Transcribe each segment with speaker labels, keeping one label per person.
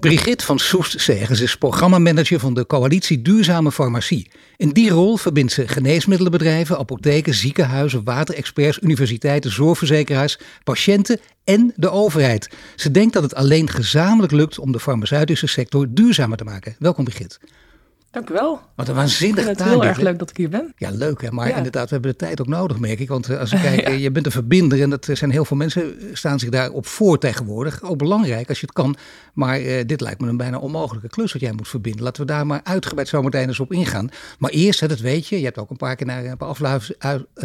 Speaker 1: Brigitte van Soest Zegens is programmamanager van de coalitie Duurzame Farmacie. In die rol verbindt ze geneesmiddelenbedrijven, apotheken, ziekenhuizen, waterexperts, universiteiten, zorgverzekeraars, patiënten en de overheid. Ze denkt dat het alleen gezamenlijk lukt om de farmaceutische sector duurzamer te maken. Welkom Brigitte.
Speaker 2: Dank u wel.
Speaker 1: Wat een waanzinnig
Speaker 2: het
Speaker 1: taak,
Speaker 2: heel erg leuk dat ik hier ben.
Speaker 1: Ja, leuk hè. Maar
Speaker 2: Ja.
Speaker 1: inderdaad, we hebben de tijd ook nodig, merk ik. Want eh, als ik kijk, eh, je bent een verbinder en dat zijn heel veel mensen, eh, staan zich daarop voor tegenwoordig. Ook belangrijk als je het kan. Maar dit lijkt me een bijna onmogelijke klus wat jij moet verbinden. Laten we daar maar uitgebreid zometeen eens op ingaan. Maar eerst, hè, dat weet je, je hebt ook een paar keer naar een paar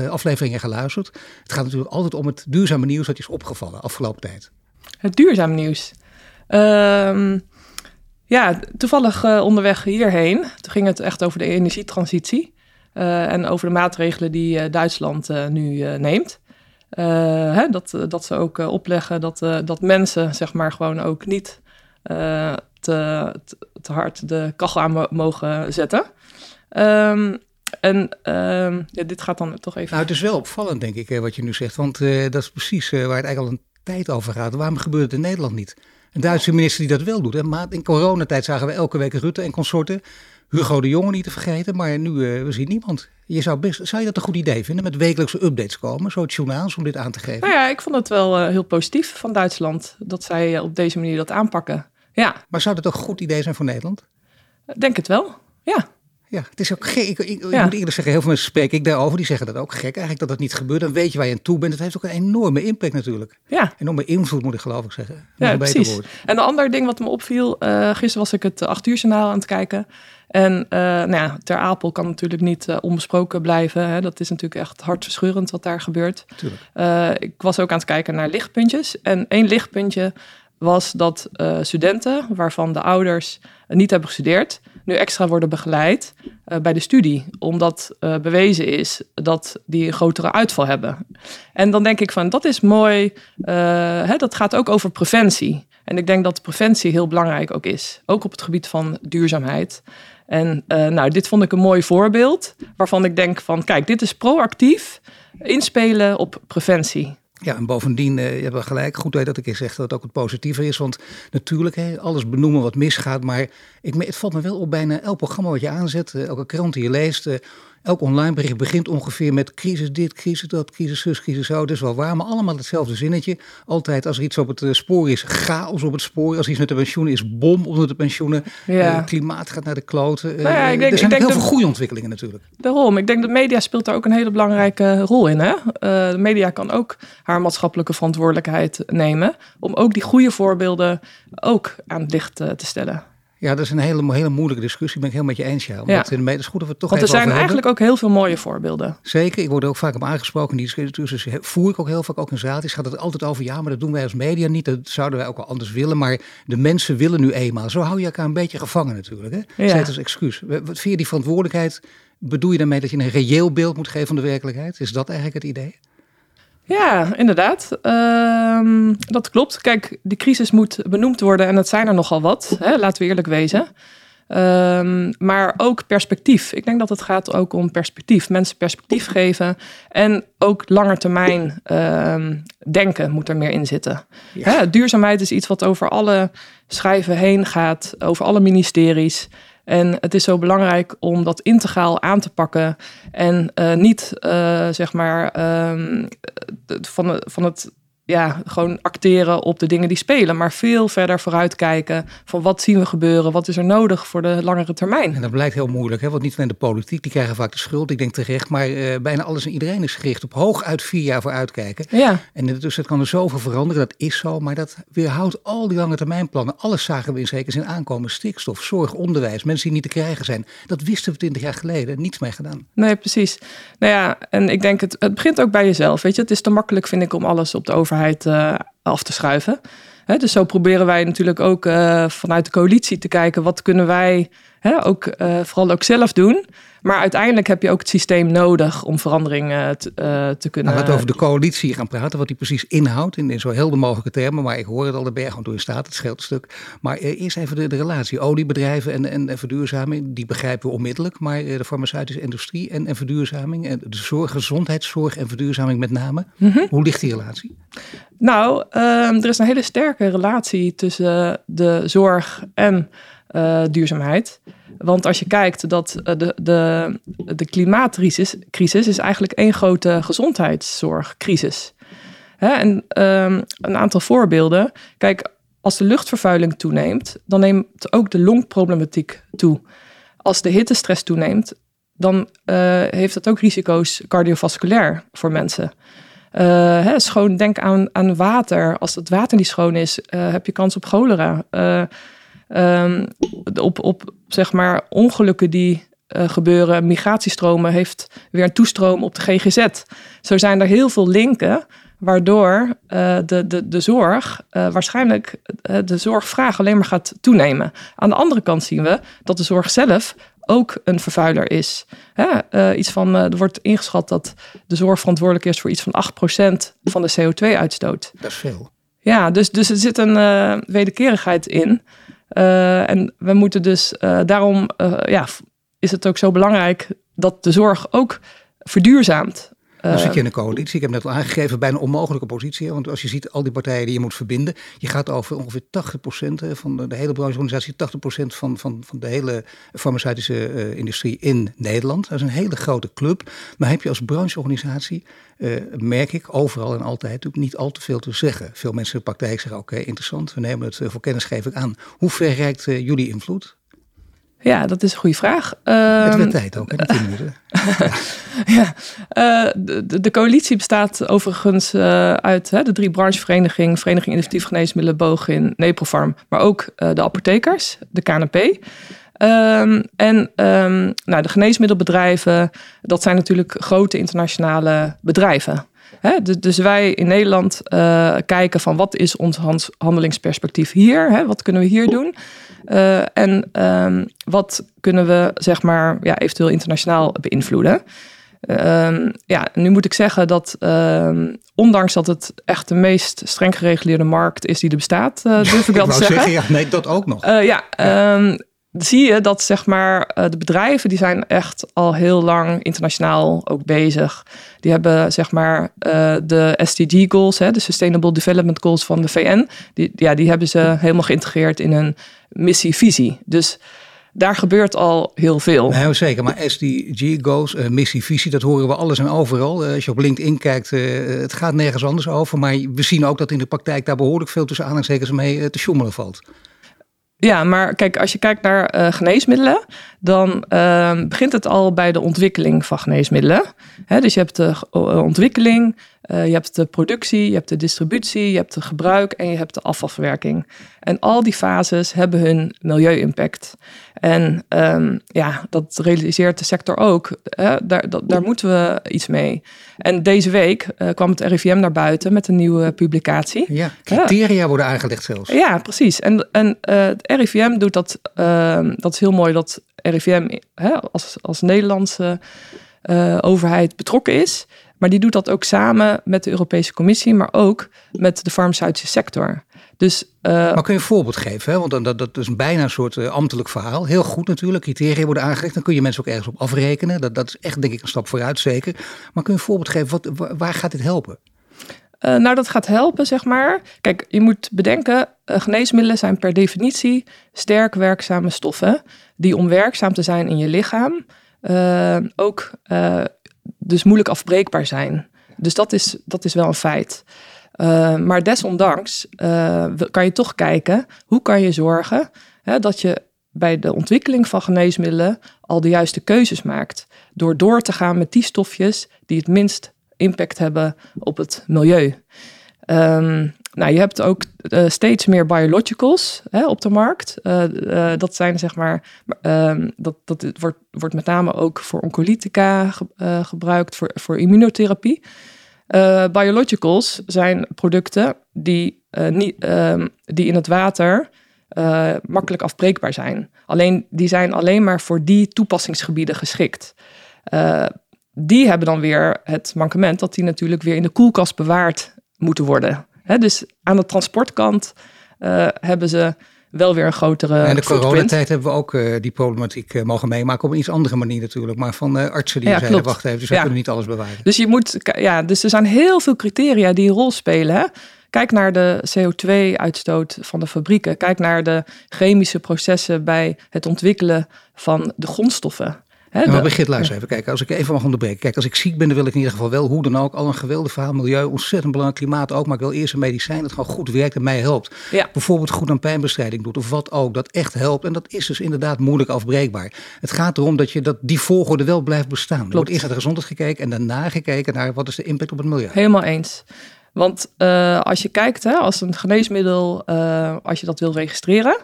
Speaker 1: afleveringen geluisterd. Het gaat natuurlijk altijd om het duurzame nieuws dat je is opgevallen afgelopen tijd.
Speaker 2: Het duurzaam nieuws. Ehm, ja, toevallig eh, onderweg hierheen. Toen ging het echt over de energietransitie. eh, en over de maatregelen die eh, Duitsland nu neemt. Hè, dat, dat ze ook opleggen dat, dat mensen zeg maar gewoon ook niet te, te, hard de kachel aan mo- mogen zetten. Ehm, en ehm, ja, dit gaat dan toch even...
Speaker 1: Nou, het is wel opvallend, denk ik, wat je nu zegt. Want dat is precies waar het eigenlijk al een tijd over gaat. Waarom gebeurt het in Nederland niet? Een Duitse minister die dat wel doet. Hè? Maar in coronatijd zagen we elke week Rutte en consorten. Hugo de Jonge niet te vergeten, maar nu eh, we zien niemand. Je zou, best, zou je dat een goed idee vinden, met wekelijkse updates komen, zo het journaals, om dit aan te geven?
Speaker 2: Nou ja, ik vond het wel eh, heel positief van Duitsland dat zij eh, op deze manier dat aanpakken. Ja,
Speaker 1: Maar zou dat ook een goed idee zijn voor Nederland?
Speaker 2: denk het wel. Ja,
Speaker 1: Ja, het is ook gek. Ik, ik, ik
Speaker 2: Ja.
Speaker 1: moet eerlijk zeggen, heel veel mensen spreek ik daarover, die zeggen dat ook gek eigenlijk dat dat niet gebeurt. Dan weet je waar je aan toe bent. Het heeft ook een enorme impact natuurlijk.
Speaker 2: ja.
Speaker 1: Enorme invloed moet ik geloof ik zeggen.
Speaker 2: Ja,
Speaker 1: een
Speaker 2: precies.
Speaker 1: woord.
Speaker 2: En een ander ding wat me opviel, eh gisteren was ik het eh, acht uur journaal aan het kijken. En eh, nou ja, Ter Apel kan natuurlijk niet onbesproken blijven. Hè. Dat is natuurlijk echt hartverscheurend wat daar gebeurt. Ik was ook aan het kijken naar lichtpuntjes. En één lichtpuntje was dat studenten, waarvan de ouders niet hebben gestudeerd, nu extra worden begeleid eh, bij de studie. Omdat eh, bewezen is dat die een grotere uitval hebben. En dan denk ik van, dat is mooi. eh, hè, dat gaat ook over preventie. En ik denk dat preventie heel belangrijk ook is. Ook op het gebied van duurzaamheid. En nou, dit vond ik een mooi voorbeeld. Waarvan ik denk van, kijk, dit is proactief inspelen op preventie.
Speaker 1: Ja, en bovendien, eh, je hebt wel gelijk, goed dat je een keer zegt, dat het ook het positiever is. Want natuurlijk, hè, alles benoemen wat misgaat. Maar ik, het valt me wel op bijna elk programma wat je aanzet, eh, elke krant die je leest, eh, elk online bericht begint ongeveer met crisis dit, crisis dat, crisis zus, crisis zo. Dat is wel waar, maar allemaal hetzelfde zinnetje. Altijd als er iets op het eh, spoor is, chaos op het spoor. Als iets met de pensioenen is, bom onder de pensioenen.
Speaker 2: Ja.
Speaker 1: Eh, klimaat gaat naar de kloten. Eh,
Speaker 2: Nou ja, ik denk-
Speaker 1: er zijn
Speaker 2: ik denk
Speaker 1: heel veel goede ontwikkelingen natuurlijk.
Speaker 2: Daarom, ik denk dat media speelt daar ook een hele belangrijke rol in. Hè? De media kan ook haar maatschappelijke verantwoordelijkheid nemen. Om ook die goede voorbeelden ook aan het licht te stellen.
Speaker 1: Ja, dat is een hele, hele moeilijke discussie. Ben ik helemaal met je eens, ja. Omdat
Speaker 2: Ja.
Speaker 1: media is goed dat we het toch
Speaker 2: Want er zijn eigenlijk ook heel veel mooie voorbeelden.
Speaker 1: Zeker, ik word er ook vaak op aangesproken. Die discussies voer ik ook heel vaak, ook in zaad. gaat het altijd over, ja, maar dat doen wij als media niet. Dat zouden wij ook wel anders willen. Maar de mensen willen nu eenmaal. Zo hou je elkaar een beetje gevangen natuurlijk. Hè?
Speaker 2: Ja.
Speaker 1: Zet als excuus. Wat je die verantwoordelijkheid? Bedoel je daarmee dat je een reëel beeld moet geven van de werkelijkheid? Is dat eigenlijk het idee?
Speaker 2: Ja, inderdaad. Ehm, dat klopt. Kijk, die crisis moet benoemd worden en het zijn er nogal wat. Hè? Laten we eerlijk wezen. Ehm, maar ook perspectief. Ik denk dat het gaat ook om perspectief. Mensen perspectief geven. En ook langetermijn ehm denken moet er meer in zitten.
Speaker 1: Ja.
Speaker 2: Hè, duurzaamheid is iets wat over alle schijven heen gaat. Over alle ministeries. En het is zo belangrijk om dat integraal aan te pakken. En eh, niet, eh, zeg maar, ehm, het- van, van het ja, gewoon acteren op de dingen die spelen. Maar veel verder vooruitkijken van wat zien we gebeuren. Wat is er nodig voor de langere termijn.
Speaker 1: En dat blijkt heel moeilijk, hè? want niet alleen de politiek, die krijgen vaak de schuld. Ik denk terecht, maar eh, bijna alles en iedereen is gericht op hooguit vier jaar vooruitkijken.
Speaker 2: Ja,
Speaker 1: En dus het kan er zoveel veranderen, dat is zo. Maar dat weerhoudt al die lange termijnplannen. Alles zagen we in zekere zin aankomen. Stikstof, zorg, onderwijs, mensen die niet te krijgen zijn. Dat wisten we twintig jaar geleden. Niets mee gedaan.
Speaker 2: nee, precies. Nou ja, en ik denk het, het begint ook bij jezelf. Weet je, het is te makkelijk, vind ik, om alles op de overheid eh, af te schuiven. Dus zo proberen wij natuurlijk ook eh, vanuit de coalitie te kijken wat kunnen wij hè, ook, uh, vooral ook zelf doen. Maar uiteindelijk heb je ook het systeem nodig om veranderingen te, uh, te kunnen...
Speaker 1: Nou, we over de coalitie gaan praten, wat die precies inhoudt in, in zo helder mogelijke termen. Maar ik hoor het al, de berg door in staat, het scheelt een stuk. Maar eerst even de, de, relatie. Oliebedrijven en, en, en, verduurzaming, die begrijpen we onmiddellijk. Maar de farmaceutische industrie en, en verduurzaming, en de zorg, gezondheidszorg en verduurzaming met name. Mm -hmm. Hoe ligt die relatie?
Speaker 2: Nou, um, er is een hele sterke relatie tussen de zorg en uh, duurzaamheid. Want als je kijkt dat de, de, de klimaatcrisis crisis is eigenlijk één grote gezondheidszorgcrisis. Hè? En um, een aantal voorbeelden. Kijk, als de luchtvervuiling toeneemt, dan neemt ook de longproblematiek toe. Als de hittestress toeneemt, dan uh, heeft dat ook risico's cardiovasculair voor mensen. Schoon, denk aan, aan water. Als het water niet schoon is, heb je kans op cholera. Um, op, op zeg maar ongelukken die gebeuren, migratiestromen, heeft weer een toestroom op de GGZ. Zo zijn er heel veel linken waardoor uh, de, de, de zorg uh, waarschijnlijk uh, de zorgvraag alleen maar gaat toenemen. Aan de andere kant zien we dat de zorg zelf ook een vervuiler is. Hè? iets van, er wordt ingeschat dat de zorg verantwoordelijk is voor iets van 8% van de CO2-uitstoot.
Speaker 1: Dat is veel.
Speaker 2: Ja, dus, dus er zit een wederkerigheid in. En we moeten dus daarom, ja, is het ook zo belangrijk dat de zorg ook verduurzaamt.
Speaker 1: Dan zit je in een coalitie. Ik heb net al aangegeven, bijna onmogelijke positie. Want als je ziet al die partijen die je moet verbinden. Je gaat over ongeveer 80% van de, de hele brancheorganisatie. 80% van, van, van de hele farmaceutische uh, industrie in Nederland. Dat is een hele grote club. Maar heb je als brancheorganisatie, uh, merk ik overal en altijd natuurlijk niet al te veel te zeggen. Veel mensen in de praktijk zeggen, oké, okay, interessant. We nemen het voor kennisgeving aan. Hoe ver reikt uh, jullie invloed?
Speaker 2: Ja, dat is een goede vraag.
Speaker 1: Het werd um, tijd ook, hè, minuten.
Speaker 2: ja, uh, de, de, coalitie bestaat overigens uh, uit hè, de drie brancheverenigingen, Vereniging Innovatief Geneesmiddelen, in Neprofarm, maar ook uh, de apothekers, de KNP. Um, en um, nou, de geneesmiddelbedrijven, dat zijn natuurlijk grote internationale bedrijven. Hè, dus wij in Nederland uh, kijken van wat is ons handelingsperspectief hier? Hè, wat kunnen we hier doen? Uh, en um, wat kunnen we zeg maar ja, eventueel internationaal beïnvloeden? Um, ja, nu moet ik zeggen dat um, ondanks dat het echt de meest streng gereguleerde markt is die er bestaat, uh, durf ik wel te zeggen. zeggen.
Speaker 1: Ja, nee, dat ook nog.
Speaker 2: Ja, ja zie je dat zeg maar, uh, de bedrijven die zijn echt al heel lang internationaal ook bezig. Die hebben zeg maar uh, de SDG goals, de Sustainable Development Goals van de VN. Die, ja, die hebben ze helemaal geïntegreerd in hun missie-visie. Dus daar gebeurt al heel veel.
Speaker 1: Nee, zeker, maar SDG goals, uh, missie, visie, dat horen we alles en overal. Als je op LinkedIn kijkt, het gaat nergens anders over. Maar we zien ook dat in de praktijk daar behoorlijk veel tussen aanhalingstekens mee te sjoemelen valt.
Speaker 2: Ja, maar kijk, als je kijkt naar uh, geneesmiddelen, dan uh, begint het al bij de ontwikkeling van geneesmiddelen. Dus je hebt de ontwikkeling, uh, je hebt de productie, je hebt de distributie, je hebt de gebruik en je hebt de afvalverwerking. En al die fases hebben hun milieu-impact. En um, ja, dat realiseert de sector ook. Hè? Daar, dat, daar moeten we iets mee. En deze week uh, kwam het RIVM naar buiten met een nieuwe publicatie.
Speaker 1: Ja, criteria ja. worden aangelegd zelfs.
Speaker 2: Ja, precies. En, en uh, het RIVM doet dat, uh, dat is heel mooi dat RIVM hè, als, als Nederlandse overheid betrokken is. Maar die doet dat ook samen met de Europese Commissie, maar ook met de farmaceutische sector. Dus, uh,
Speaker 1: maar kun je een voorbeeld geven? Hè? Want dat, dat, dat is bijna een soort uh, ambtelijk verhaal. Heel goed natuurlijk, criteria worden aangelegd. Dan kun je mensen ook ergens op afrekenen. Dat, dat is echt denk ik een stap vooruit, zeker. Maar kun je een voorbeeld geven? Wat, waar gaat dit helpen?
Speaker 2: Uh, nou, dat gaat helpen, zeg maar. Kijk, je moet bedenken, geneesmiddelen zijn per definitie sterk werkzame stoffen. Die om werkzaam te zijn in je lichaam ook dus moeilijk afbreekbaar zijn. Dus dat is, dat is wel een feit. Uh, maar desondanks uh, kan je toch kijken hoe kan je zorgen hè, dat je bij de ontwikkeling van geneesmiddelen al de juiste keuzes maakt. Door door te gaan met die stofjes die het minst impact hebben op het milieu. Um, nou, je hebt ook uh, steeds meer biologicals hè, op de markt. dat zijn zeg maar, um, dat, dat wordt, wordt met name ook voor oncolytica ge, gebruikt, voor, voor immunotherapie. Biologicals zijn producten die, niet, uh, die in het water makkelijk afbreekbaar zijn. Alleen die zijn alleen maar voor die toepassingsgebieden geschikt. die hebben dan weer het mankement dat die natuurlijk weer in de koelkast bewaard moeten worden. Dus aan de transportkant hebben ze wel weer een grotere.
Speaker 1: En de coronatijd hebben we ook uh, die problematiek uh, mogen meemaken op een iets andere manier natuurlijk. Maar van uh, artsen die ja, zeiden, wacht even, dus we kunnen niet alles bewaren.
Speaker 2: Dus je moet, ja, dus er zijn heel veel criteria die een rol spelen. Hè? Kijk naar de CO2-uitstoot van de fabrieken. Kijk naar de chemische processen bij het ontwikkelen van de grondstoffen.
Speaker 1: Hè, maar Brigitte, luister even. Kijk, als ik even mag onderbreken. Kijk, als ik ziek ben, dan wil ik in ieder geval wel, hoe dan ook, al een geweldig verhaal. Milieu, ontzettend belangrijk. Klimaat ook. Maar ik wil eerst een medicijn dat gewoon goed werkt en mij helpt. Ja. Bijvoorbeeld goed aan pijnbestrijding doet of wat ook. Dat echt helpt. En dat is dus inderdaad moeilijk afbreekbaar. Het gaat erom dat je dat die volgorde wel blijft bestaan. Er wordt eerst naar de gezondheid gekeken en daarna gekeken naar wat is de impact op het milieu.
Speaker 2: Helemaal eens. Want uh, als je kijkt, hè, als een geneesmiddel, uh, als je dat wil registreren,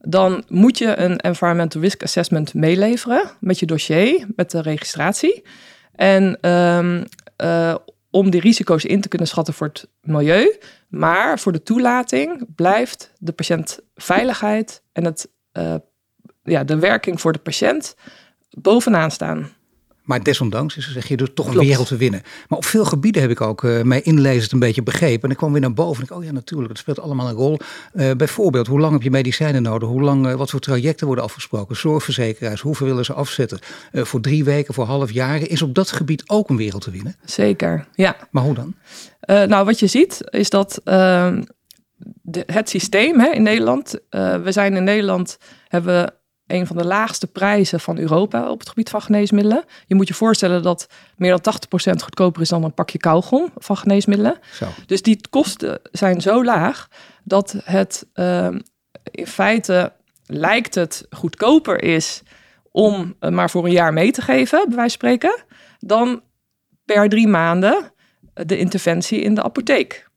Speaker 2: dan moet je een environmental risk assessment meeleveren met je dossier, met de registratie. En um, uh, om die risico's in te kunnen schatten voor het milieu. Maar voor de toelating blijft de patiëntveiligheid en het, uh, ja, de werking voor de patiënt bovenaan staan.
Speaker 1: Maar desondanks is, zeg je, dus toch een wereld te winnen. Maar op veel gebieden heb ik ook uh, mij inlezen een beetje begrepen. En ik kwam weer naar boven en ik, oh ja, natuurlijk, dat speelt allemaal een rol. Uh, bijvoorbeeld, hoe lang heb je medicijnen nodig? Hoe lang, uh, wat voor trajecten worden afgesproken? Zorgverzekeraars, hoeveel willen ze afzetten? voor drie weken, voor half jaren. Is op dat gebied ook een wereld te winnen?
Speaker 2: Zeker, ja.
Speaker 1: Maar hoe dan?
Speaker 2: nou, wat je ziet is dat ehm, de, het systeem hè, in Nederland, we zijn in Nederland, hebben een van de laagste prijzen van Europa op het gebied van geneesmiddelen. Je moet je voorstellen dat meer dan 80% goedkoper is dan een pakje kauwgom van geneesmiddelen. Zo. Dus die kosten zijn zo laag dat het uh, in feite lijkt het goedkoper is om uh, maar voor een jaar mee te geven, bij wijze van spreken, dan per drie maanden de interventie in de apotheek.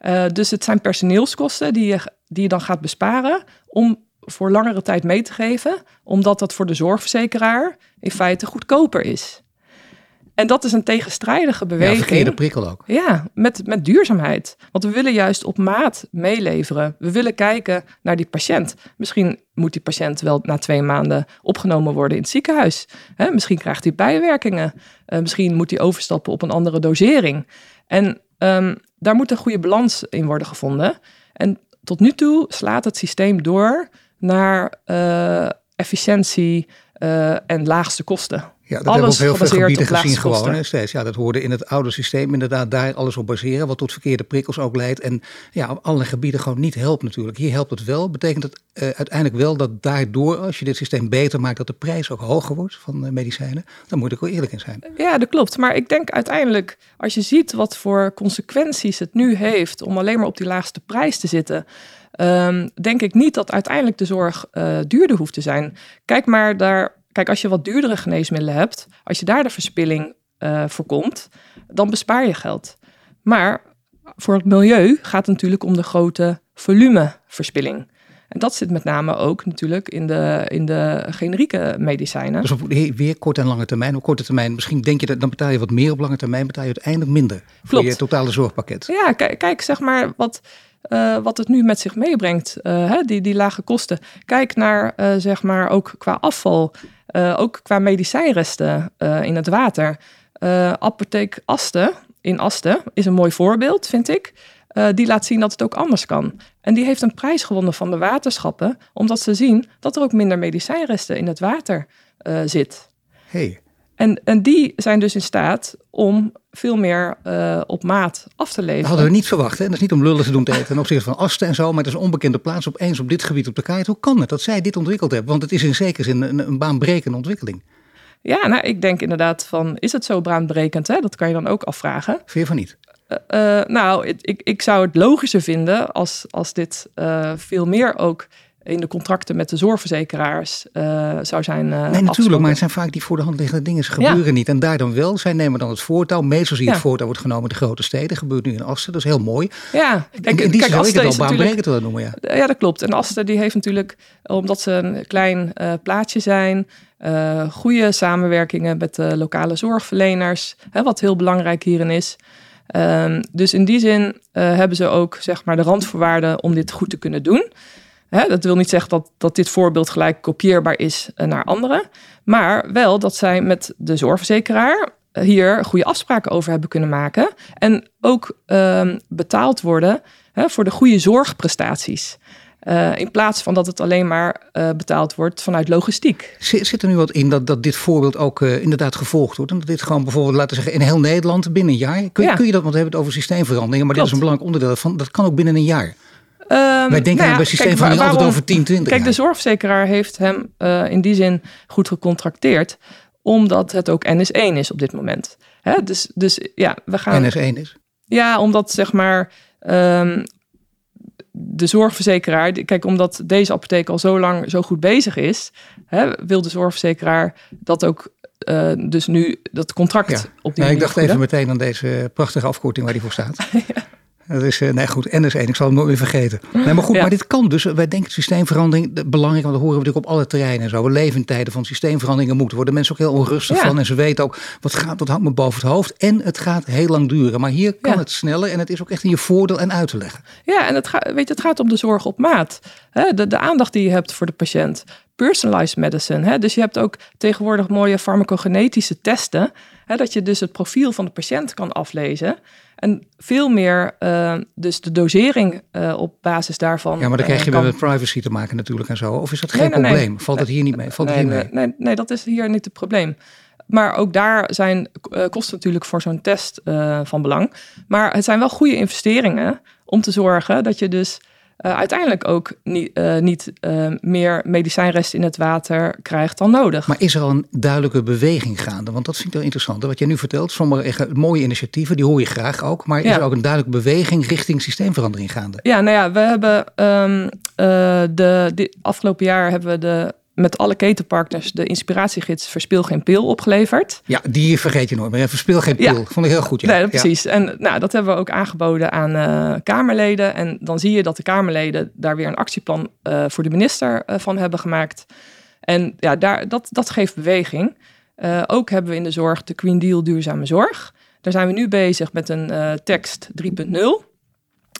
Speaker 2: Uh, dus het zijn personeelskosten die je, die je dan gaat besparen om voor langere tijd mee te geven, omdat dat voor de zorgverzekeraar in feite goedkoper is. En dat is een tegenstrijdige beweging. Ja,
Speaker 1: verkeerde prikkel ook.
Speaker 2: Ja, met, met duurzaamheid. Want we willen juist op maat meeleveren. We willen kijken naar die patiënt. Misschien moet die patiënt wel na twee maanden opgenomen worden in het ziekenhuis. misschien krijgt hij bijwerkingen. Uh, misschien moet hij overstappen op een andere dosering. En um, daar moet een goede balans in worden gevonden. En tot nu toe slaat het systeem door naar uh, efficiëntie uh, en laagste kosten.
Speaker 1: Ja, dat alles hebben we op heel veel gebieden gezien gewoon hè, steeds. Ja, dat hoorde in het oude systeem inderdaad daar alles op baseren, wat tot verkeerde prikkels ook leidt. En ja, op alle gebieden gewoon niet helpt natuurlijk. Hier helpt het wel. Betekent het uh, uiteindelijk wel dat daardoor, als je dit systeem beter maakt, dat de prijs ook hoger wordt van uh, medicijnen? Dan moet ik wel eerlijk in zijn.
Speaker 2: Ja, dat klopt. Maar ik denk uiteindelijk, als je ziet wat voor consequenties het nu heeft om alleen maar op die laagste prijs te zitten. Um, denk ik niet dat uiteindelijk de zorg uh, duurder hoeft te zijn. Kijk maar daar. Kijk, als je wat duurdere geneesmiddelen hebt, als je daar de verspilling uh, voorkomt, dan bespaar je geld. Maar voor het milieu gaat het natuurlijk om de grote volumeverspilling. En dat zit met name ook natuurlijk in de, in de generieke medicijnen.
Speaker 1: Dus op weer korte en lange termijn. Op korte termijn, misschien denk je dat dan betaal je wat meer. Op lange termijn betaal je uiteindelijk minder Klopt. voor je totale zorgpakket.
Speaker 2: Ja, kijk, kijk zeg maar wat uh, wat het nu met zich meebrengt, uh, hè, die, die lage kosten. Kijk naar, uh, zeg maar, ook qua afval, ook qua medicijnresten in het water. apotheek Asten in Asten is een mooi voorbeeld, vind ik. Die laat zien dat het ook anders kan. En die heeft een prijs gewonnen van de waterschappen, omdat ze zien dat er ook minder medicijnresten in het water zit.
Speaker 1: Hey.
Speaker 2: En, en die zijn dus in staat om veel meer uh, op maat af te leveren.
Speaker 1: Dat hadden we niet verwacht. Hè? Dat is niet om lullen te doen ten opzichte van Asten en zo. Maar het is een onbekende plaats opeens op dit gebied op de kaart. Hoe kan het dat zij dit ontwikkeld hebben? Want het is in zekere zin een, een baanbrekende ontwikkeling.
Speaker 2: Ja, nou, ik denk inderdaad van, is het zo baanbrekend? Hè? Dat kan je dan ook afvragen.
Speaker 1: Vind je van niet?
Speaker 2: Uh, uh, nou, ik, ik zou het logischer vinden als, als dit veel meer ook in de contracten met de zorgverzekeraars uh, zou zijn
Speaker 1: Nee, natuurlijk, maar het zijn vaak die voor de hand liggende dingen. Ze gebeuren niet. En daar dan wel. Zij nemen dan het voortouw. Meestal zie je het voortouw wordt genomen in de grote steden. Gebeurt nu in Asten. Dat is heel mooi.
Speaker 2: Ja.
Speaker 1: En, die zou ik het al baanbrekend willen noemen. Ja.
Speaker 2: ja, dat klopt. En Asten die heeft natuurlijk, omdat ze een klein plaatsje zijn... goede samenwerkingen met de lokale zorgverleners. Hè, wat heel belangrijk hierin is. Um, dus in die zin hebben ze ook zeg maar, de randvoorwaarden om dit goed te kunnen doen. Dat wil niet zeggen dat, dat dit voorbeeld gelijk kopieerbaar is eh, naar anderen. Maar wel dat zij met de zorgverzekeraar eh, hier goede afspraken over hebben kunnen maken. En ook ehm, betaald worden voor de goede zorgprestaties. Uh, in plaats van dat het alleen maar uh, betaald wordt vanuit logistiek.
Speaker 1: Zit er nu wat in dat, dat dit voorbeeld ook uh, inderdaad gevolgd wordt? En dat dit gewoon bijvoorbeeld, laten we zeggen, in heel Nederland binnen een jaar. Kun, ja. kun je dat, want we hebben het over systeemveranderingen, maar Klopt. dit is een belangrijk onderdeel van. Dat kan ook binnen een jaar. Um, Wij denken nou ja, bij systeemverandering altijd over 10, 20
Speaker 2: Kijk, de zorgverzekeraar heeft hem in die zin goed gecontracteerd, omdat het ook NS1 is op dit moment. Hè? Dus, dus ja, we gaan.
Speaker 1: NS1 is?
Speaker 2: Ja, omdat zeg maar. Um, de zorgverzekeraar, kijk, omdat deze apotheek al zo lang zo goed bezig is, hè, wil de zorgverzekeraar dat ook uh, dus nu dat contract
Speaker 1: ja.
Speaker 2: op die
Speaker 1: ja, Ik dacht even meteen aan deze prachtige afkorting waar die voor staat. ja. Dat is, uh, nee goed, en is één, ik zal het nooit meer vergeten. Nee, maar goed, ja. maar dit kan dus. Wij denken systeemverandering, belangrijk, want dat horen we natuurlijk op alle terreinen en zo. We leven in tijden van systeemveranderingen moeten worden mensen ook heel onrustig ja. van. En ze weten ook, wat gaat, dat hangt me boven het hoofd. En het gaat heel lang duren. Maar hier kan ja. het sneller en het is ook echt in je voordeel en uit te leggen.
Speaker 2: Ja, en het, gaat, weet je, het gaat om de zorg op maat. De, de aandacht die je hebt voor de patiënt. Personalized medicine. Hè? Dus je hebt ook tegenwoordig mooie farmacogenetische testen. Hè? Dat je dus het profiel van de patiënt kan aflezen. En veel meer, uh, dus de dosering uh, op basis daarvan.
Speaker 1: Ja, maar dan krijg je weer met privacy te maken natuurlijk en zo. Of is dat geen nee, nee, probleem?
Speaker 2: Nee,
Speaker 1: Valt het hier niet mee? Valt hier mee?
Speaker 2: Nee, nee, dat is hier niet het probleem. Maar ook daar zijn kosten natuurlijk voor zo'n test van belang. Maar het zijn wel goede investeringen om te zorgen dat je dus uh, uiteindelijk ook niet, uh, niet uh, meer medicijnrest in het water krijgt dan nodig.
Speaker 1: Maar is er al een duidelijke beweging gaande? Want dat vind ik wel interessant. Wat jij nu vertelt, sommige echt mooie initiatieven, die hoor je graag ook. Maar ja. is er ook een duidelijke beweging richting systeemverandering gaande?
Speaker 2: Ja, nou ja, we hebben um, de, de afgelopen jaar hebben we de met alle ketenpartners de inspiratiegids Verspil geen pil opgeleverd.
Speaker 1: Ja, die vergeet je nooit meer. Verspil geen pil. Ja. Vond ik heel goed. Ja.
Speaker 2: Nee, precies. Ja. En nou, dat hebben we ook aangeboden aan uh, Kamerleden. En dan zie je dat de Kamerleden daar weer een actieplan uh, voor de minister uh, van hebben gemaakt. En ja, daar, dat, dat geeft beweging. ook hebben we in de zorg de Green Deal duurzame zorg. Daar zijn we nu bezig met een tekst 3.0.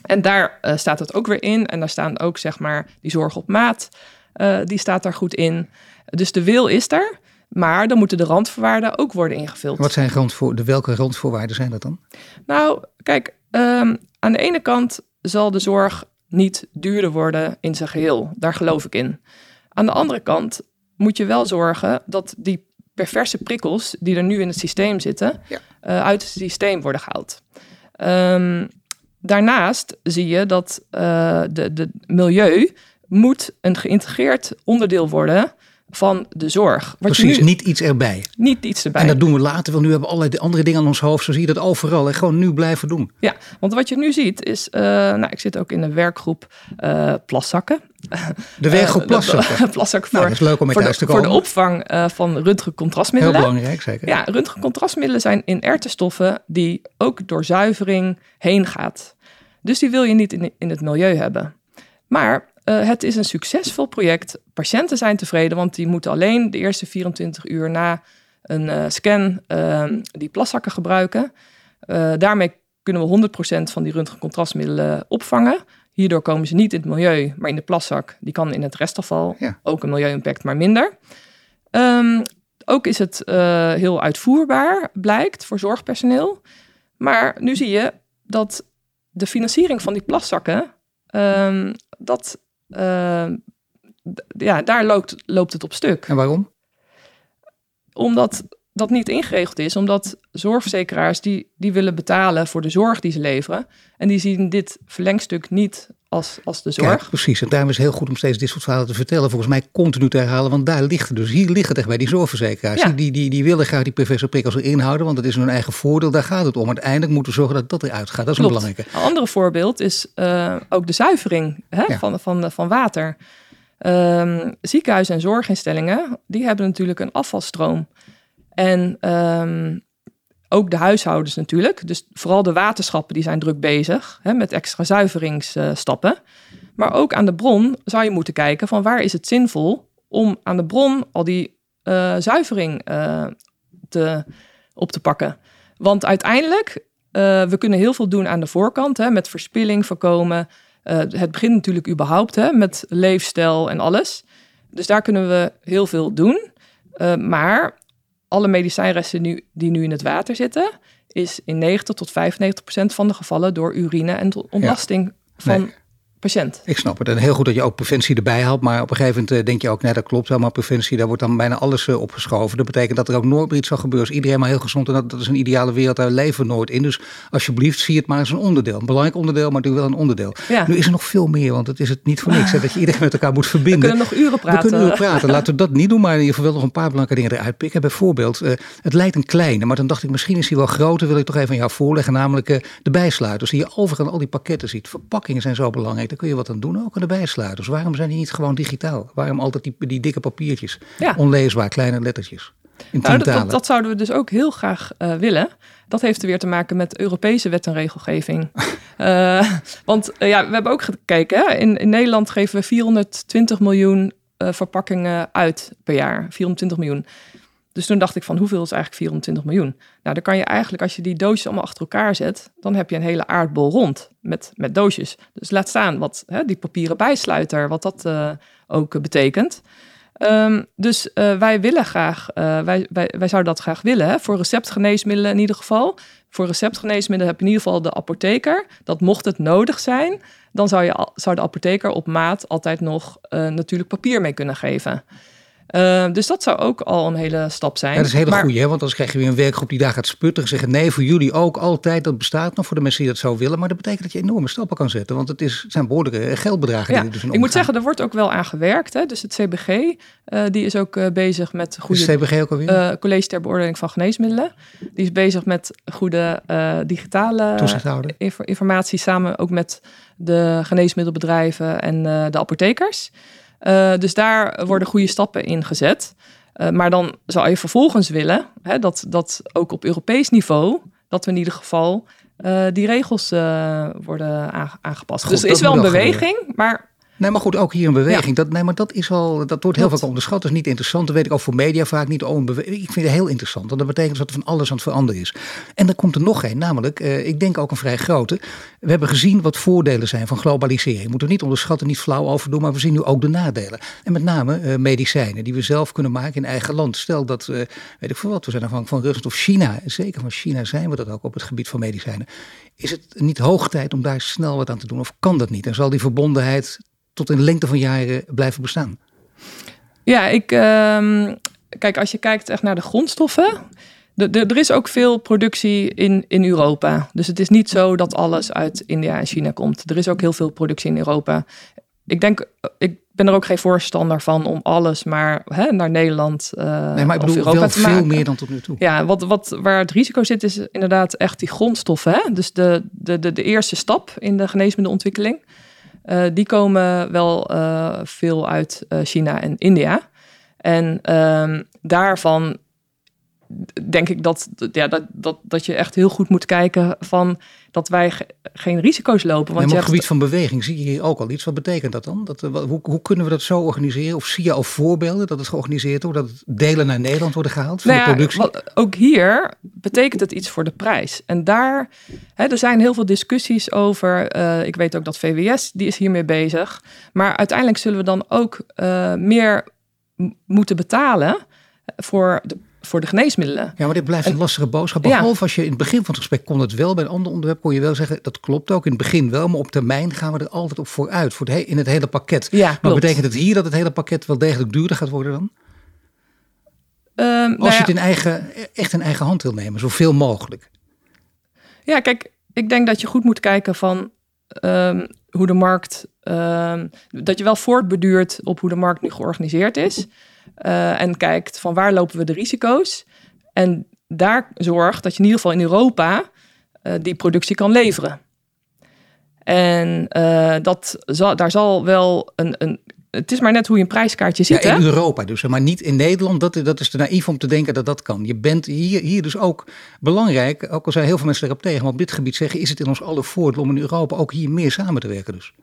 Speaker 2: En daar staat het ook weer in. En daar staan ook zeg maar die zorg op maat. Uh, die staat daar goed in. Dus de wil is er, maar dan moeten de randvoorwaarden ook worden ingevuld.
Speaker 1: Wat zijn randvoor, de welke randvoorwaarden zijn dat dan?
Speaker 2: Nou, kijk, um, aan de ene kant zal de zorg niet duurder worden in zijn geheel. Daar geloof ik in. Aan de andere kant moet je wel zorgen dat die perverse prikkels die er nu in het systeem zitten, ja. uh, uit het systeem worden gehaald. Um, daarnaast zie je dat uh, de, de milieu moet een geïntegreerd onderdeel worden van de zorg.
Speaker 1: Wat Precies, nu, niet iets erbij.
Speaker 2: Niet iets erbij.
Speaker 1: En dat doen we later, want nu hebben we allerlei andere dingen aan ons hoofd. Zo zie je dat overal en gewoon nu blijven doen.
Speaker 2: Ja, want wat je nu ziet is, uh, nou, ik zit ook in een werkgroep uh, plaszakken.
Speaker 1: De werkgroep plaszakken?
Speaker 2: plaszakken
Speaker 1: voor, nou, dat is leuk om mee thuis te komen.
Speaker 2: Voor de opvang uh, van röntgencontrastmiddelen.
Speaker 1: Heel belangrijk, zeker.
Speaker 2: Ja, röntgencontrastmiddelen zijn inerte stoffen die ook door zuivering heen gaat. Dus die wil je niet in, in het milieu hebben. Maar uh, het is een succesvol project. Patiënten zijn tevreden, want die moeten alleen de eerste 24 uur na een uh, scan uh, die plaszakken gebruiken. daarmee kunnen we 100% van die röntgencontrastmiddelen opvangen. Hierdoor komen ze niet in het milieu, maar in de plaszak. Die kan in het restafval ja. ook een milieu-impact, maar minder. Um, ook is het heel uitvoerbaar, blijkt, voor zorgpersoneel. Maar nu zie je dat de financiering van die plaszakken... Um, dat ja, daar loopt, loopt het op stuk.
Speaker 1: En waarom?
Speaker 2: Omdat dat niet ingeregeld is, omdat zorgverzekeraars die, die willen betalen voor de zorg die ze leveren. En die zien dit verlengstuk niet als, als de zorg.
Speaker 1: Ja, precies. En daarom is het heel goed om steeds dit soort verhalen te vertellen. Volgens mij continu te herhalen, want daar ligt het. Dus hier ligt het echt bij die zorgverzekeraars. Ja. Die, die, die willen graag die perverse prikkels erin houden, want dat is hun eigen voordeel. Daar gaat het om. Uiteindelijk moeten we zorgen dat dat eruit gaat. Dat is
Speaker 2: Klopt.
Speaker 1: een belangrijke.
Speaker 2: Een ander voorbeeld is uh, ook de zuivering hè, ja. van, van, van water. Um, ziekenhuizen en zorginstellingen, die hebben natuurlijk een afvalstroom. En um, ook de huishoudens natuurlijk. Dus vooral de waterschappen die zijn druk bezig hè, met extra zuiveringsstappen. Maar ook aan de bron zou je moeten kijken van waar is het zinvol om aan de bron al die uh, zuivering uh, te, op te pakken. Want uiteindelijk, uh, we kunnen heel veel doen aan de voorkant hè, met verspilling voorkomen, het begint natuurlijk überhaupt hè, met leefstijl en alles. Dus daar kunnen we heel veel doen. maar alle medicijnresten die nu in het water zitten, is in 90 tot 95 procent van de gevallen door urine en ontlasting van patiënt.
Speaker 1: Ik snap het. En heel goed dat je ook preventie erbij haalt. Maar op een gegeven moment eh, denk je ook, nee, dat klopt helemaal. Preventie, daar wordt dan bijna alles uh, opgeschoven. Dat betekent dat er ook nooit meer iets zal gebeuren. Als iedereen maar heel gezond en dat, dat is een ideale wereld, daar leven we nooit in. Dus alsjeblieft, zie het maar als een onderdeel. Een belangrijk onderdeel, maar natuurlijk wel een onderdeel. Ja. Nu is er nog veel meer, want het is het niet voor niks. Hè, dat je iedereen met elkaar moet verbinden.
Speaker 2: We kunnen nog uren praten.
Speaker 1: We kunnen uren praten. Laten we dat niet doen, maar in ieder geval wel nog een paar belangrijke dingen eruit pikken. Bijvoorbeeld, uh, het lijkt een kleine, maar dan dacht ik, misschien is hij wel groter. Wil ik toch even aan jou voorleggen, namelijk de bijsluiters. Die je overal al die pakketten ziet. Verpakkingen zijn zo belangrijk. Daar kun je wat aan doen ook aan de bijsluiters? Waarom zijn die niet gewoon digitaal? Waarom altijd die, die dikke papiertjes? Onleesbaar, kleine lettertjes.
Speaker 2: Nou, dat, dat, zouden we dus ook heel graag uh, willen. Dat heeft er weer te maken met Europese wet en regelgeving. uh, want uh, ja, we hebben ook gekeken. Hè? In, in Nederland geven we 420 miljoen verpakkingen uit per jaar. 420 miljoen. Dus toen dacht ik van hoeveel is eigenlijk 24 miljoen? Nou, dan kan je eigenlijk, als je die doosjes allemaal achter elkaar zet, dan heb je een hele aardbol rond met, met doosjes. Dus laat staan wat hè, die papieren bijsluiter, wat dat uh, ook betekent. Um, dus uh, wij willen graag, uh, wij, wij, wij zouden dat graag willen, voor receptgeneesmiddelen in ieder geval. Voor receptgeneesmiddelen heb je in ieder geval de apotheker. Dat mocht het nodig zijn, dan zou, je, zou de apotheker op maat altijd nog natuurlijk papier mee kunnen geven. Uh, dus dat zou ook al een hele stap zijn.
Speaker 1: Ja, dat is een hele maar, goede, hè? want dan krijg je weer een werkgroep die daar gaat sputteren. Zeggen nee, voor jullie ook altijd. Dat bestaat nog voor de mensen die dat zo willen. Maar dat betekent dat je enorme stappen kan zetten. Want het, is, zijn behoorlijke geldbedragen.
Speaker 2: Ja,
Speaker 1: die dus
Speaker 2: ik moet zeggen, er wordt ook wel aan gewerkt. Hè? Dus het CBG, uh, die is ook uh, bezig met goede...
Speaker 1: Is het CBG ook alweer?
Speaker 2: College ter beoordeling van geneesmiddelen. Die is bezig met goede digitale informatie. Samen ook met de geneesmiddelbedrijven en de apothekers. Uh, dus daar worden goede stappen in gezet. Uh, maar dan zou je vervolgens willen hè, dat, dat ook op Europees niveau, dat we in ieder geval uh, die regels worden aangepast. Goed, dus er is wel een beweging, maar
Speaker 1: Nee, maar goed, ook hier een beweging. Dat, nee, maar dat is al, dat wordt heel vaak onderschat. Dat is niet interessant. Dat weet ik ook voor media vaak niet. Oh, ik vind het heel interessant. Want dat betekent dat er van alles aan het veranderen is. En dan komt er nog een, namelijk, uh, ik denk ook een vrij grote. We hebben gezien wat voordelen zijn van globalisering. Moeten we niet onderschatten, niet flauw over doen. Maar we zien nu ook de nadelen. En met name uh, medicijnen die we zelf kunnen maken in eigen land. Stel dat, uh, weet ik veel wat, we zijn afhankelijk van Rusland of China. Zeker van China zijn we dat ook op het gebied van medicijnen. Is het niet hoog tijd om daar snel wat aan te doen? Of kan dat niet? En zal die verbondenheid tot in de lengte van jaren blijven bestaan?
Speaker 2: Ja, ik, uh, kijk, als je kijkt echt naar de grondstoffen. De, de, er is ook veel productie in, in Europa. Dus het is niet zo dat alles uit India en China komt. Er is ook heel veel productie in Europa. Ik denk, ik ben er ook geen voorstander van om alles maar hè, naar Nederland uh,
Speaker 1: nee, maar ik bedoel,
Speaker 2: Europa
Speaker 1: wel
Speaker 2: te maken.
Speaker 1: veel meer dan tot nu toe.
Speaker 2: Ja, wat, wat, waar het risico zit is inderdaad echt die grondstoffen. Hè? Dus de, de, de, de eerste stap in de geneesmiddelontwikkeling. Uh, die komen wel uh, veel uit uh, China en India. En um, daarvan denk ik dat, ja, dat, dat, dat je echt heel goed moet kijken van dat wij geen risico's lopen.
Speaker 1: Want op het gebied van beweging zie je hier ook al iets. Wat betekent dat dan? Dat, hoe, hoe kunnen we dat zo organiseren? Of zie je al voorbeelden dat het georganiseerd wordt? Dat delen naar Nederland worden gehaald voor
Speaker 2: nou
Speaker 1: de productie?
Speaker 2: Ja, ook hier betekent het iets voor de prijs. En daar, hè, er zijn heel veel discussies over. Uh, ik weet ook dat VWS, die is hiermee bezig. Maar uiteindelijk zullen we dan ook uh, meer moeten betalen voor de voor de geneesmiddelen.
Speaker 1: Ja, maar dit blijft een lastige boodschap. Behalve als je in het begin van het gesprek kon het wel. Bij een ander onderwerp kon je wel zeggen, dat klopt ook in het begin wel. Maar op termijn gaan we er altijd op vooruit. Voor het in het hele pakket.
Speaker 2: Ja,
Speaker 1: maar betekent het hier dat het hele pakket wel degelijk duurder gaat worden dan?
Speaker 2: Um,
Speaker 1: als nou je het in eigen, echt in eigen hand wil nemen, zoveel mogelijk.
Speaker 2: Ja, kijk, ik denk dat je goed moet kijken van um, hoe de markt... Um, dat je wel voortbeduurt op hoe de markt nu georganiseerd is... Uh, en kijkt van waar lopen we de risico's. En daar zorgt dat je in ieder geval in Europa uh, die productie kan leveren. En uh, dat daar zal wel een, een. Het is maar net hoe je een prijskaartje ziet.
Speaker 1: Ja, in
Speaker 2: hè?
Speaker 1: Europa dus, maar niet in Nederland. Dat, dat is te naïef om te denken dat dat kan. Je bent hier, hier dus ook belangrijk, ook al zijn heel veel mensen erop tegen, maar op dit gebied zeggen, is het in ons alle voordeel om in Europa ook hier meer samen te werken dus?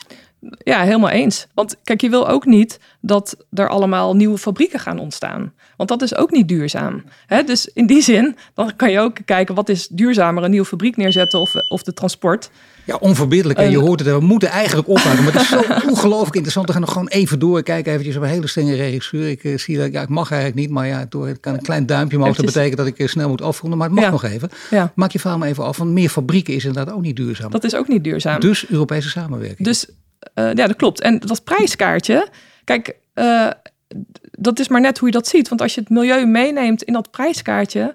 Speaker 2: Ja, helemaal eens. Want kijk, je wil ook niet dat er allemaal nieuwe fabrieken gaan ontstaan. Want dat is ook niet duurzaam. Hè? Dus in die zin, dan kan je ook kijken wat is duurzamer, een nieuwe fabriek neerzetten of, of de transport.
Speaker 1: Ja, onverbiddelijk. En je hoort het, we moeten eigenlijk ophouden. Maar het is zo ongelooflijk interessant. We gaan nog gewoon even door. Kijken eventjes op een hele strenge regisseur. Ik uh, zie dat ja, ik mag eigenlijk niet, maar ja, door kan een klein duimpje omhoog. Dat betekent dat ik uh, snel moet afronden. Maar het mag nog even. Ja. Maak je verhaal maar even af. Want meer fabrieken is inderdaad ook niet duurzaam.
Speaker 2: Dat is ook niet duurzaam.
Speaker 1: Dus Europese samenwerking.
Speaker 2: Dus uh, ja, dat klopt. En dat prijskaartje. Kijk, dat is maar net hoe je dat ziet. Want als je het milieu meeneemt in dat prijskaartje.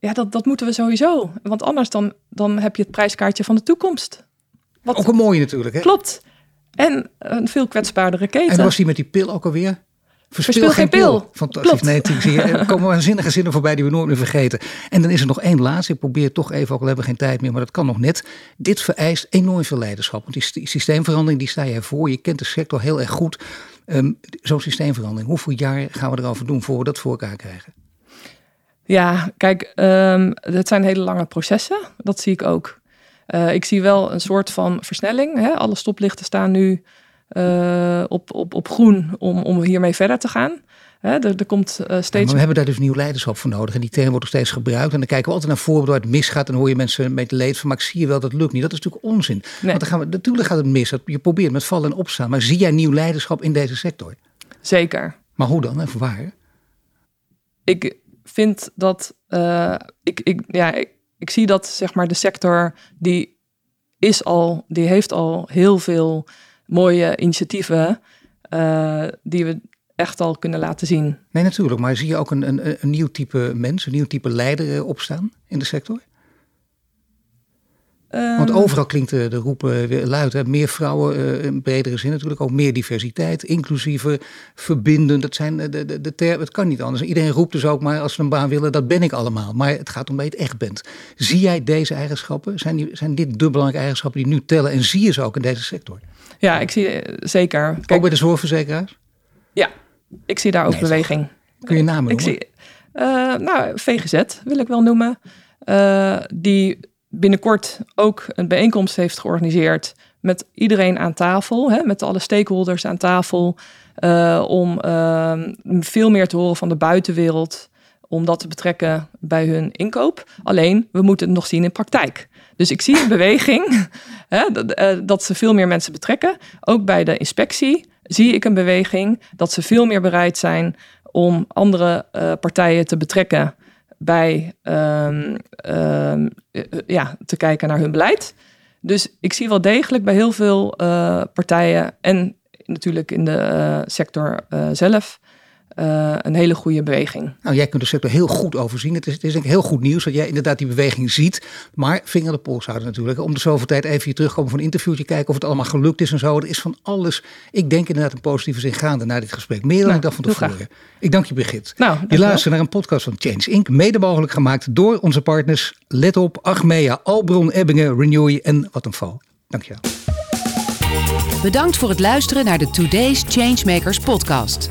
Speaker 2: Ja, dat, dat moeten we sowieso. Want anders dan, dan heb je het prijskaartje van de toekomst.
Speaker 1: Wat, ook een mooie natuurlijk, hè?
Speaker 2: Klopt. En een veel kwetsbaardere keten.
Speaker 1: En was die met die pil ook alweer?
Speaker 2: Verspil, Verspil geen, pil. pil.
Speaker 1: Fantastisch. Nee, zie er komen waanzinnige zinnen voorbij die we nooit meer vergeten. En dan is er nog één laatste. Ik probeer toch even, ook al hebben we geen tijd meer, maar dat kan nog net. Dit vereist enorm veel leiderschap. Want die systeemverandering, die sta je voor. Je kent de sector heel erg goed. Um, Zo'n systeemverandering, hoeveel jaar gaan we erover doen voor we dat voor elkaar krijgen?
Speaker 2: Ja, kijk, um, het zijn hele lange processen. Dat zie ik ook. Uh, ik zie wel een soort van versnelling. Hè? Alle stoplichten staan nu uh, op, op, op groen om, om hiermee verder te gaan. Hè? Er, er komt uh, steeds. Ja,
Speaker 1: maar we hebben daar dus nieuw leiderschap voor nodig. En die term wordt nog steeds gebruikt. En dan kijken we altijd naar voorbeelden waar het misgaat. En hoor je mensen met leed van. Maar ik zie je wel, dat lukt niet. Dat is natuurlijk onzin. Nee. Want dan gaan we, natuurlijk gaat het mis. Je probeert met vallen en opstaan. Maar zie jij nieuw leiderschap in deze sector?
Speaker 2: Zeker.
Speaker 1: Maar hoe dan en voor waar?
Speaker 2: Ik vind dat. Ik, ik, ja, ik, ik zie dat zeg maar de sector die is al, die heeft al heel veel mooie initiatieven uh, die we echt al kunnen laten zien.
Speaker 1: Nee, natuurlijk. Maar zie je ook een, een, een nieuw type mens, een nieuw type leider eh, opstaan in de sector? Want ehm. overal klinkt de, de roepen weer luid. Hè? Meer vrouwen uh, in bredere zin natuurlijk. Ook meer diversiteit, inclusieve, verbindend. Dat zijn de, de, de termen. Het kan niet anders. Iedereen roept dus ook maar als ze een baan willen, dat ben ik allemaal. Maar het gaat om dat je het echt bent. Zie jij deze eigenschappen? Zijn, die, zijn dit de belangrijke eigenschappen die nu tellen? En zie je ze ook in deze sector?
Speaker 2: Ja, ik zie zeker.
Speaker 1: Kijk, ook bij de zorgverzekeraars?
Speaker 2: Ja, ik zie daar ook beweging.
Speaker 1: Kun je namen noemen?
Speaker 2: Ik zie, uh, nou, VGZ wil ik wel noemen. Uh, die binnenkort ook een bijeenkomst heeft georganiseerd met iedereen aan tafel, hè, met alle stakeholders aan tafel, uh, om uh, veel meer te horen van de buitenwereld, om dat te betrekken bij hun inkoop. Alleen, we moeten het nog zien in praktijk. Dus ik zie een beweging hè, dat, uh, dat ze veel meer mensen betrekken. Ook bij de inspectie zie ik een beweging dat ze veel meer bereid zijn om andere partijen te betrekken bij um, um, ja, te kijken naar hun beleid. Dus ik zie wel degelijk bij heel veel uh, partijen en natuurlijk in de sector zelf uh, een hele goede beweging.
Speaker 1: Nou, jij kunt de sector heel goed overzien. Het is, het is denk ik heel goed nieuws dat jij inderdaad die beweging ziet. Maar vinger de pols houden natuurlijk. Om de zoveel tijd even hier terugkomen van een interviewtje. Kijken of het allemaal gelukt is en zo. Er is van alles, ik denk inderdaad een positieve zin gaande na dit gesprek. Meer dan nou, ik dacht van tevoren. Ik dank je Brigitte.
Speaker 2: Nou,
Speaker 1: je luistert naar een podcast van Change Inc. Mede mogelijk gemaakt door onze partners. Let op, Achmea, Albron, Ebbingen, Renewy en wat een val. Dank je wel.
Speaker 3: Bedankt voor het luisteren naar de Today's Changemakers podcast.